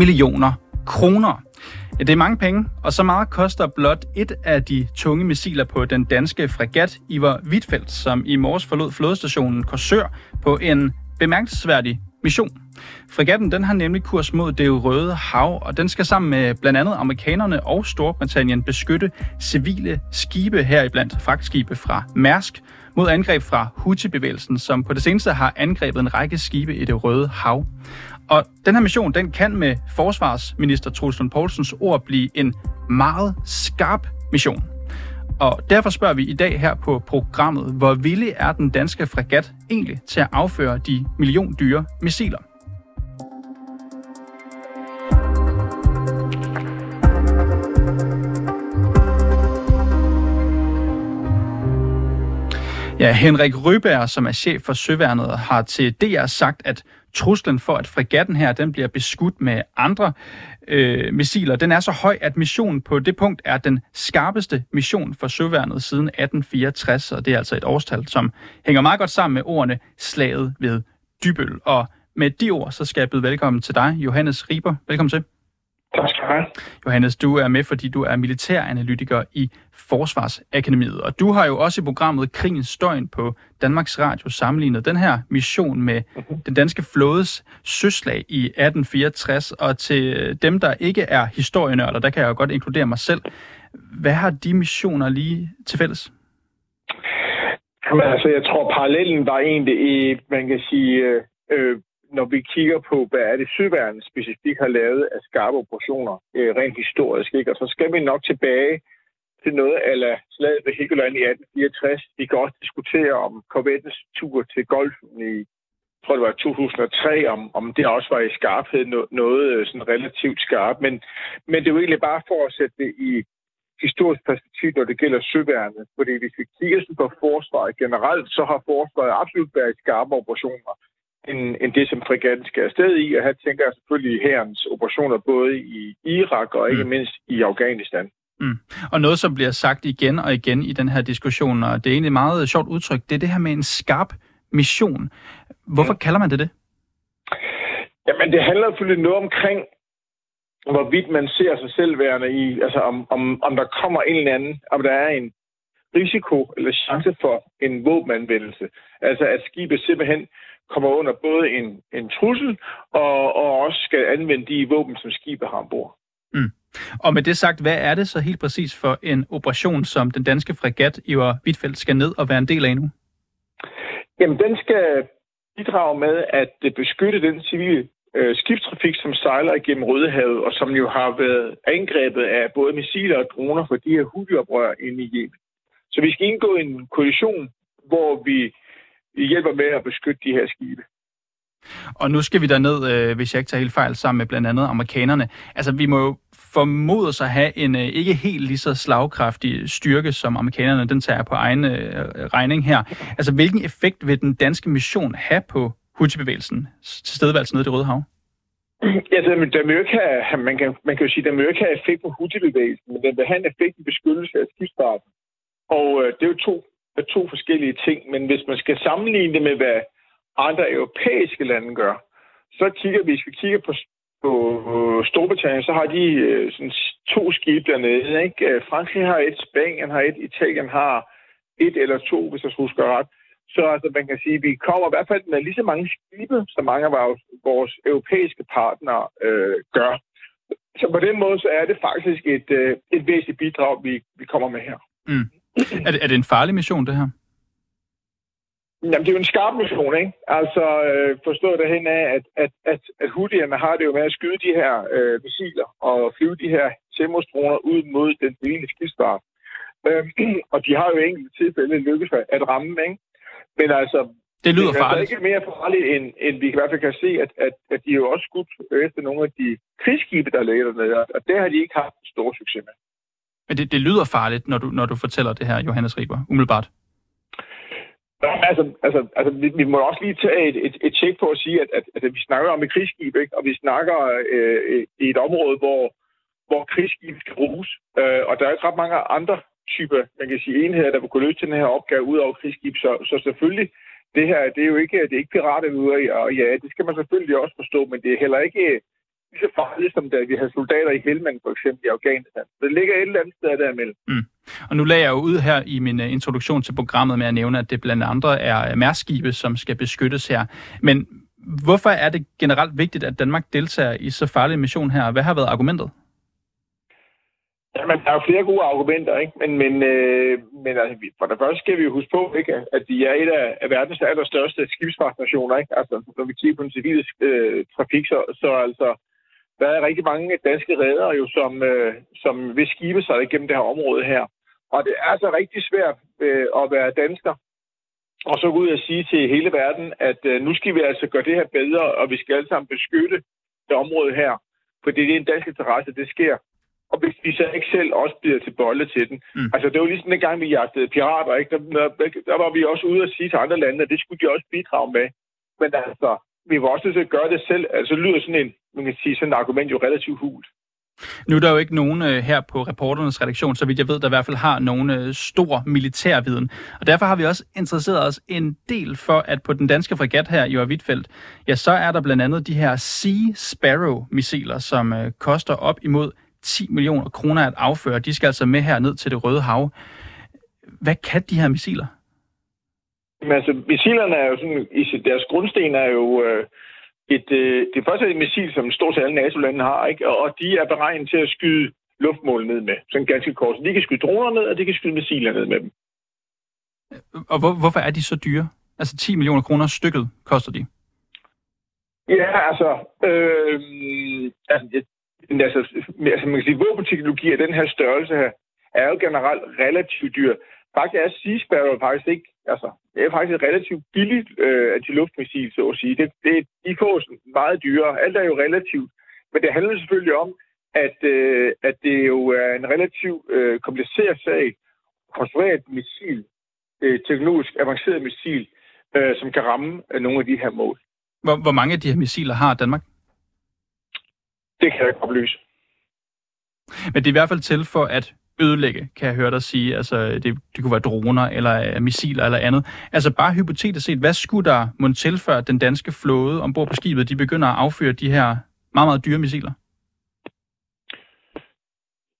millioner kroner. Ja, det er mange penge, og så meget koster blot et af de tunge missiler på den danske fregat Ivar Wittfeldt, som i morges forlod flådestationen Korsør på en bemærkelsesværdig mission. Fregatten den har nemlig kurs mod det røde hav, og den skal sammen med blandt andet amerikanerne og Storbritannien beskytte civile skibe heriblandt fragtskibe fra Mærsk mod angreb fra Houthi-bevægelsen, som på det seneste har angrebet en række skibe i det røde hav. Og den her mission, den kan med forsvarsminister Truls Lund Poulsens ord blive en meget skarp mission. Og derfor spørger vi i dag her på programmet, hvor villig er den danske fregat egentlig til at afføre de milliondyre missiler? Ja, Henrik Ryberg, som er chef for Søværnet, har til DR sagt, at truslen for, at fregatten her den bliver beskudt med andre øh, missiler, den er så høj, at missionen på det punkt er den skarpeste mission for Søværnet siden 1864, og det er altså et årstal, som hænger meget godt sammen med ordene slaget ved Dybøl. Og med de ord, så skal jeg byde velkommen til dig, Johannes Riber. Velkommen til. Tak skal du have. Johannes, du er med, fordi du er militæranalytiker i Forsvarsakademiet. Og du har jo også i programmet Krigens Støjen på Danmarks Radio sammenlignet den her mission med mhm. den danske flådes søslag i 1864. Og til dem, der ikke er historienørder, der kan jeg jo godt inkludere mig selv. Hvad har de missioner lige til fælles? Jamen, altså, jeg tror, parallellen var egentlig i, man kan sige, øh, når vi kigger på, hvad er det Søværnet specifikt har lavet af skarpe operationer, øh, rent historisk, ikke? og så skal vi nok tilbage til noget af slaget ved Helgoland i 1864. Vi kan også diskutere om korvettens tur til golfen i, jeg tror det var 2003, om, om det også var i skarphed noget noget sådan relativt skarpt. Men, men det er jo egentlig bare for at sætte det i historisk perspektiv, når det gælder søværnet. Fordi hvis vi kigger på forsvaret generelt, så har forsvaret absolut været skarpe operationer end, end det, som fregatten skal afsted i. Og her tænker jeg selvfølgelig herrens operationer både i Irak og ikke mm. mindst i Afghanistan. Mm. Og noget, som bliver sagt igen og igen i den her diskussion, og det er egentlig et meget sjovt udtryk, det er det her med en skarp mission. Hvorfor mm. kalder man det det? Jamen, det handler selvfølgelig noget omkring, hvorvidt man ser sig selv værende i, altså om, om, om der kommer en eller anden, om der er en risiko eller chance for en våbenanvendelse. Altså at skibet simpelthen kommer under både en, en trussel og, og også skal anvende de våben, som skibet har ombord. Mm. Og med det sagt, hvad er det så helt præcis for en operation, som den danske fregat Ivar Wittfeldt skal ned og være en del af nu? Jamen, den skal bidrage med at beskytte den civile øh, skibstrafik, som sejler igennem Rødehavet, og som jo har været angrebet af både missiler og droner for de her hudioprør inde i Yemen. Så vi skal indgå en koalition, hvor vi vi hjælper med at beskytte de her skibe. Og nu skal vi derned, øh, hvis jeg ikke tager helt fejl, sammen med blandt andet amerikanerne. Altså, vi må jo formode sig at have en øh, ikke helt lige så slagkraftig styrke, som amerikanerne den tager på egen øh, regning her. Altså, hvilken effekt vil den danske mission have på Houthi-bevægelsen til stedvalgelsen nede i det Røde Hav? Ja, den, den vil ikke have, man, kan, man kan jo sige, den vil ikke have effekt på Houthi-bevægelsen, men den vil have en effekt i beskyttelse af skibsfarten. Og øh, det er jo to er to forskellige ting, men hvis man skal sammenligne det med, hvad andre europæiske lande gør, så kigger vi, hvis vi kigger på, på Storbritannien, så har de øh, sådan to skibe dernede. Ikke? Øh, Frankrig har et, Spanien har et, Italien har et eller to, hvis jeg husker ret. Så altså, man kan sige, at vi kommer i hvert fald med lige så mange skibe, som mange af vores, vores europæiske partnere øh, gør. Så på den måde så er det faktisk et, øh, et væsentligt bidrag, vi, vi kommer med her. Mm. Er det, er det en farlig mission, det her? Jamen, det er jo en skarp mission, ikke? Altså, øh, forstået derhen af, at, at, at, at Houthierne har det jo med at skyde de her øh, missiler og flyve de her selvmordsdroner ud mod den civile skibsfart. Øh, og de har jo i enkelte tilfælde lykkes at ramme, ikke? Men altså, det lyder det er farligt. ikke mere farligt, end, end vi i hvert fald kan se, at, at, at de jo også skudt efter nogle af de krigsskibe, der ligger dernede. Og det har de ikke haft stor succes med. Men det, det lyder farligt, når du, når du fortæller det her, Johannes Riber, umiddelbart. Altså, altså, altså vi, vi må også lige tage et, et, et tjek på at sige, at, at, at vi snakker om et krigsskib, ikke? og vi snakker øh, øh i et område, hvor, hvor krigsskib skal bruges. Øh, og der er ikke ret mange andre typer, man kan sige, enheder, der vil kunne løse den her opgave ud over krigsskib. Så, så selvfølgelig, det her, det er jo ikke, det er ikke pirater ude og ja, det skal man selvfølgelig også forstå, men det er heller ikke lige så farligt, som da vi havde soldater i Helmand, for eksempel i Afghanistan. Så det ligger et eller andet sted derimellem. Mm. Og nu lagde jeg jo ud her i min uh, introduktion til programmet med at nævne, at det blandt andre er mærskibe, som skal beskyttes her. Men hvorfor er det generelt vigtigt, at Danmark deltager i så farlig en mission her? Hvad har været argumentet? Jamen, der er jo flere gode argumenter, ikke? Men, men, øh, men altså, for det første skal vi jo huske på, ikke? at de er et af, af verdens allerstørste skibsfartsnationer. Ikke? Altså, når vi kigger på den civile øh, trafik, så, så altså, der er rigtig mange danske redere, jo, som, øh, som vil skibe sig igennem det her område her. Og det er altså rigtig svært øh, at være dansker, og så gå ud og sige til hele verden, at øh, nu skal vi altså gøre det her bedre, og vi skal alle sammen beskytte det område her. For det er en dansk interesse, det sker og hvis vi så ikke selv også bliver til bolle til den. Mm. Altså, det var ligesom den gang, vi jagtede pirater, ikke? Der, der, der var vi også ude at sige til andre lande, at det skulle de også bidrage med. Men altså, vi var også nødt til at gøre det selv. Altså, det lyder sådan en, man kan sige, sådan et argument jo relativt hult. Nu er der jo ikke nogen øh, her på reporternes redaktion, så vidt jeg ved, der i hvert fald har nogen øh, stor militærviden. Og derfor har vi også interesseret os en del for, at på den danske fregat her i Hvitfeldt, ja, så er der blandt andet de her Sea Sparrow-missiler, som øh, koster op imod 10 millioner kroner at afføre. De skal altså med her ned til det Røde Hav. Hvad kan de her missiler? Men altså, missilerne er jo sådan, i deres grundsten er jo øh, et, øh, det er et missil, som stort set alle NATO-lande har, ikke? og de er beregnet til at skyde luftmål ned med, sådan ganske kort. Så de kan skyde droner ned, og de kan skyde missiler ned med dem. Og hvor, hvorfor er de så dyre? Altså 10 millioner kroner stykket koster de? Ja, altså, øh, altså altså, altså man kan sige, våbenteknologi af den her størrelse her, er jo generelt relativt dyr. Faktisk er Sea Sparrow faktisk ikke, altså, det er faktisk et relativt billigt øh, antiluftmissil, så at sige. Det, det, de får meget dyrere. Alt er jo relativt. Men det handler selvfølgelig om, at, øh, at det jo er en relativt øh, kompliceret sag at konstruere et missil, øh, teknologisk avanceret missil, øh, som kan ramme øh, nogle af de her mål. Hvor, hvor mange af de her missiler har Danmark? Det kan jeg ikke oplyse. Men det er i hvert fald til for at ødelægge, kan jeg høre dig sige. Altså, det, det kunne være droner, eller uh, missiler, eller andet. Altså, bare hypotetisk set, hvad skulle der måtte tilføre den danske flåde ombord på skibet, de begynder at affyre de her meget, meget dyre missiler?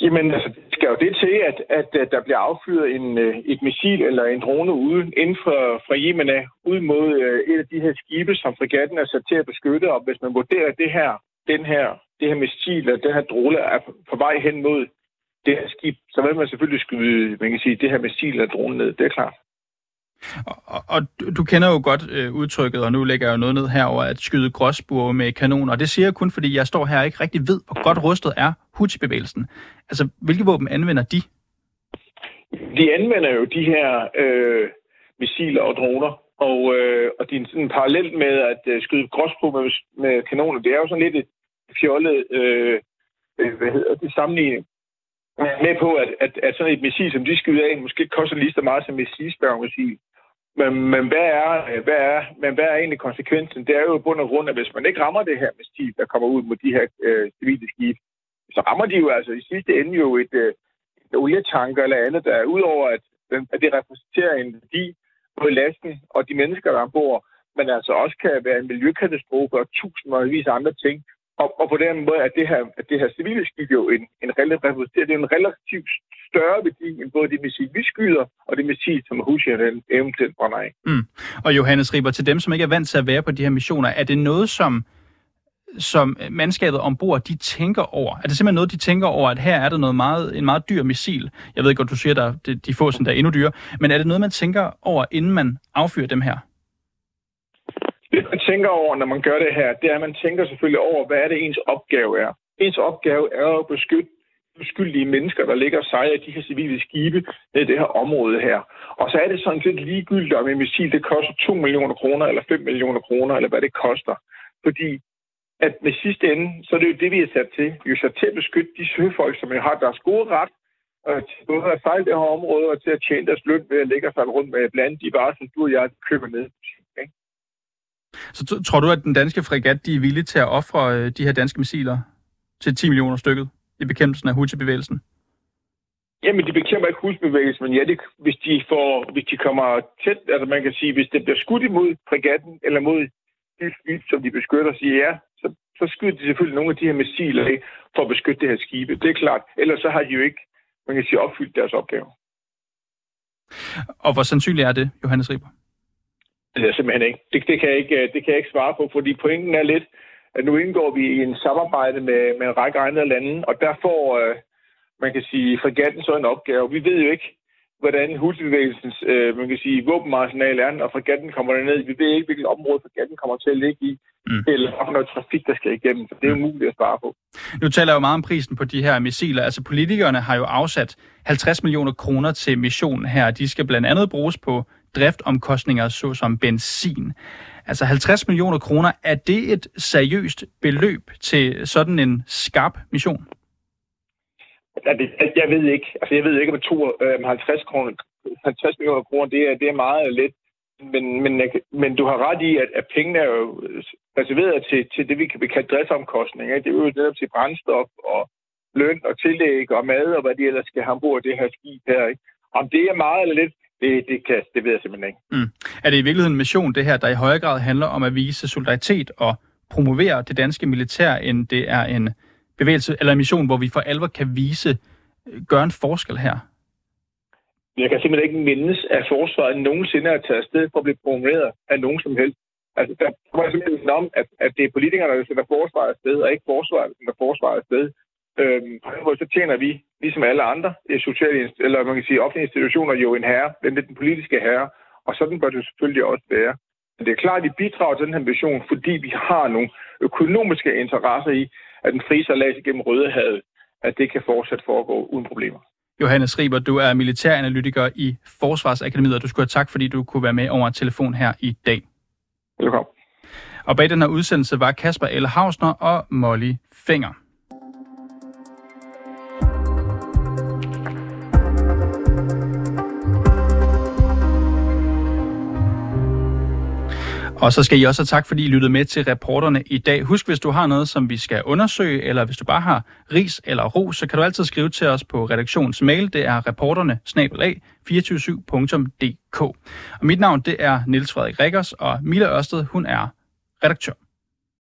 Jamen, altså, det skal jo det til, at, at, at der bliver affyret en, øh, et missil eller en drone ude inden for, fra Yemen af, ud mod uh, et af de her skibe, som frigatten er sat til at beskytte, og hvis man vurderer det her, den her det her missil eller den her drone er på vej hen mod det her skib, så vil man selvfølgelig skyde, man kan sige, det her missil og drone ned. Det er klart. Og, og, og du kender jo godt øh, udtrykket, og nu lægger jeg jo noget ned herover at skyde gråsbure med kanoner. Og det siger jeg kun, fordi jeg står her og ikke rigtig ved, hvor godt rustet er Houthi-bevægelsen. Altså, hvilke våben anvender de? De anvender jo de her øh, missiler og droner. Og, øh, og de er sådan parallelt med at øh, skyde gråsbure med, med kanoner. Det er jo sådan lidt et fjollet øh, øh, hvad hedder det, sammenligning med på, at, at, at sådan et missil, som de skyder af, måske koster lige så meget som et missil. Men, men, hvad er, hvad er, men hvad er egentlig konsekvensen? Det er jo bund og grund, at hvis man ikke rammer det her missil, der kommer ud mod de her øh, civile skibe, så rammer de jo altså i sidste ende jo et, øh, et olietanker eller andet, der er udover, at, at det repræsenterer en værdi på lasten og de mennesker, der er ombord, men altså også kan være en miljøkatastrofe og tusindvis af andre ting. Og, og på den måde at det her, at det her civile skib jo en, en, relativt, det er en relativt større værdi end både det missil, vi skyder, og det missil, som Houthien eventuelt brænder af. Mm. Og Johannes Riber, til dem, som ikke er vant til at være på de her missioner, er det noget, som som mandskabet ombord, de tænker over? Er det simpelthen noget, de tænker over, at her er der noget meget, en meget dyr missil? Jeg ved godt, du siger, at de får sådan der endnu dyre, men er det noget, man tænker over, inden man affyrer dem her? Tænker over, når man gør det her, det er, at man tænker selvfølgelig over, hvad er det ens opgave er. Ens opgave er at beskytte uskyldige mennesker, der ligger og sejler de her civile skibe i det her område her. Og så er det sådan lidt ligegyldigt, om en missil det koster 2 millioner kroner, eller 5 millioner kroner, eller hvad det koster. Fordi at med sidste ende, så er det jo det, vi er sat til. Vi er sat til at beskytte de søfolk, som har deres gode ret, og til både at sejle det her område, og til at tjene deres løn ved at lægge sig rundt med blandt de varer, som du og jeg køber ned. Så tror du, at den danske fregat de er villige til at ofre øh, de her danske missiler til 10 millioner stykket i bekæmpelsen af Houthi-bevægelsen? Jamen, de bekæmper ikke Houthi-bevægelsen, men ja, det, hvis, de får, hvis de kommer tæt, altså man kan sige, hvis det bliver skudt imod fregatten eller mod de fly, som de beskytter, siger ja, så, så skyder de selvfølgelig nogle af de her missiler af for at beskytte det her skibe. Det er klart. Ellers så har de jo ikke, man kan sige, opfyldt deres opgave. Og hvor sandsynligt er det, Johannes Riber? Det er simpelthen ikke. Det, det, kan jeg ikke, det kan jeg ikke svare på, fordi pointen er lidt, at nu indgår vi i en samarbejde med, med en række andre lande, og der får, øh, man kan sige, fregatten så en opgave. Vi ved jo ikke, hvordan husbevægelsens øh, man kan sige, våbenarsenal er, og fregatten kommer ned. Vi ved ikke, hvilket område fregatten kommer til at ligge i, mm. eller noget trafik, der skal igennem. Så det er jo muligt at svare på. Nu taler jeg jo meget om prisen på de her missiler. Altså politikerne har jo afsat 50 millioner kroner til missionen her. De skal blandt andet bruges på driftomkostninger såsom benzin. Altså 50 millioner kroner, er det et seriøst beløb til sådan en skarp mission? Jeg ved ikke. Altså, jeg ved ikke, om 50 øh, kroner, 50 millioner kroner, det er, det er meget lidt. Men, men, men du har ret i, at, at pengene er jo reserveret til, til det, vi kan kalde driftsomkostninger. Det er jo netop til brændstof og løn og tillæg og mad og hvad de ellers skal have ombord det her skib her. Ikke? Om det er meget eller lidt, det, det, kan, det ved jeg simpelthen ikke. Mm. Er det i virkeligheden en mission, det her, der i højere grad handler om at vise solidaritet og promovere det danske militær, end det er en bevægelse eller en mission, hvor vi for alvor kan vise, øh, gøre en forskel her? Jeg kan simpelthen ikke mindes, at forsvaret nogensinde er taget afsted for at blive promoveret af nogen som helst. Altså, der var simpelthen om, at, at det er politikerne, der sætter forsvaret afsted, og ikke forsvaret, der sætter forsvaret afsted. Øhm, så tjener vi, ligesom alle andre sociale, eller man kan sige offentlige institutioner, jo en herre, den den politiske herre, og sådan bør det selvfølgelig også være. Men det er klart, at vi bidrager til den her mission, fordi vi har nogle økonomiske interesser i, at den frie salat gennem Rødehavet, at det kan fortsat foregå uden problemer. Johannes Riber, du er militæranalytiker i Forsvarsakademiet, og du skulle have tak, fordi du kunne være med over telefon her i dag. Velkommen. Og bag den her udsendelse var Kasper L. Hausner og Molly Finger. Og så skal I også have tak, fordi I lyttede med til reporterne i dag. Husk, hvis du har noget, som vi skal undersøge, eller hvis du bare har ris eller ro, så kan du altid skrive til os på redaktionsmail. Det er reporterne 247dk Og mit navn, det er Niels Frederik Rikkers, og Mila Ørsted, hun er redaktør.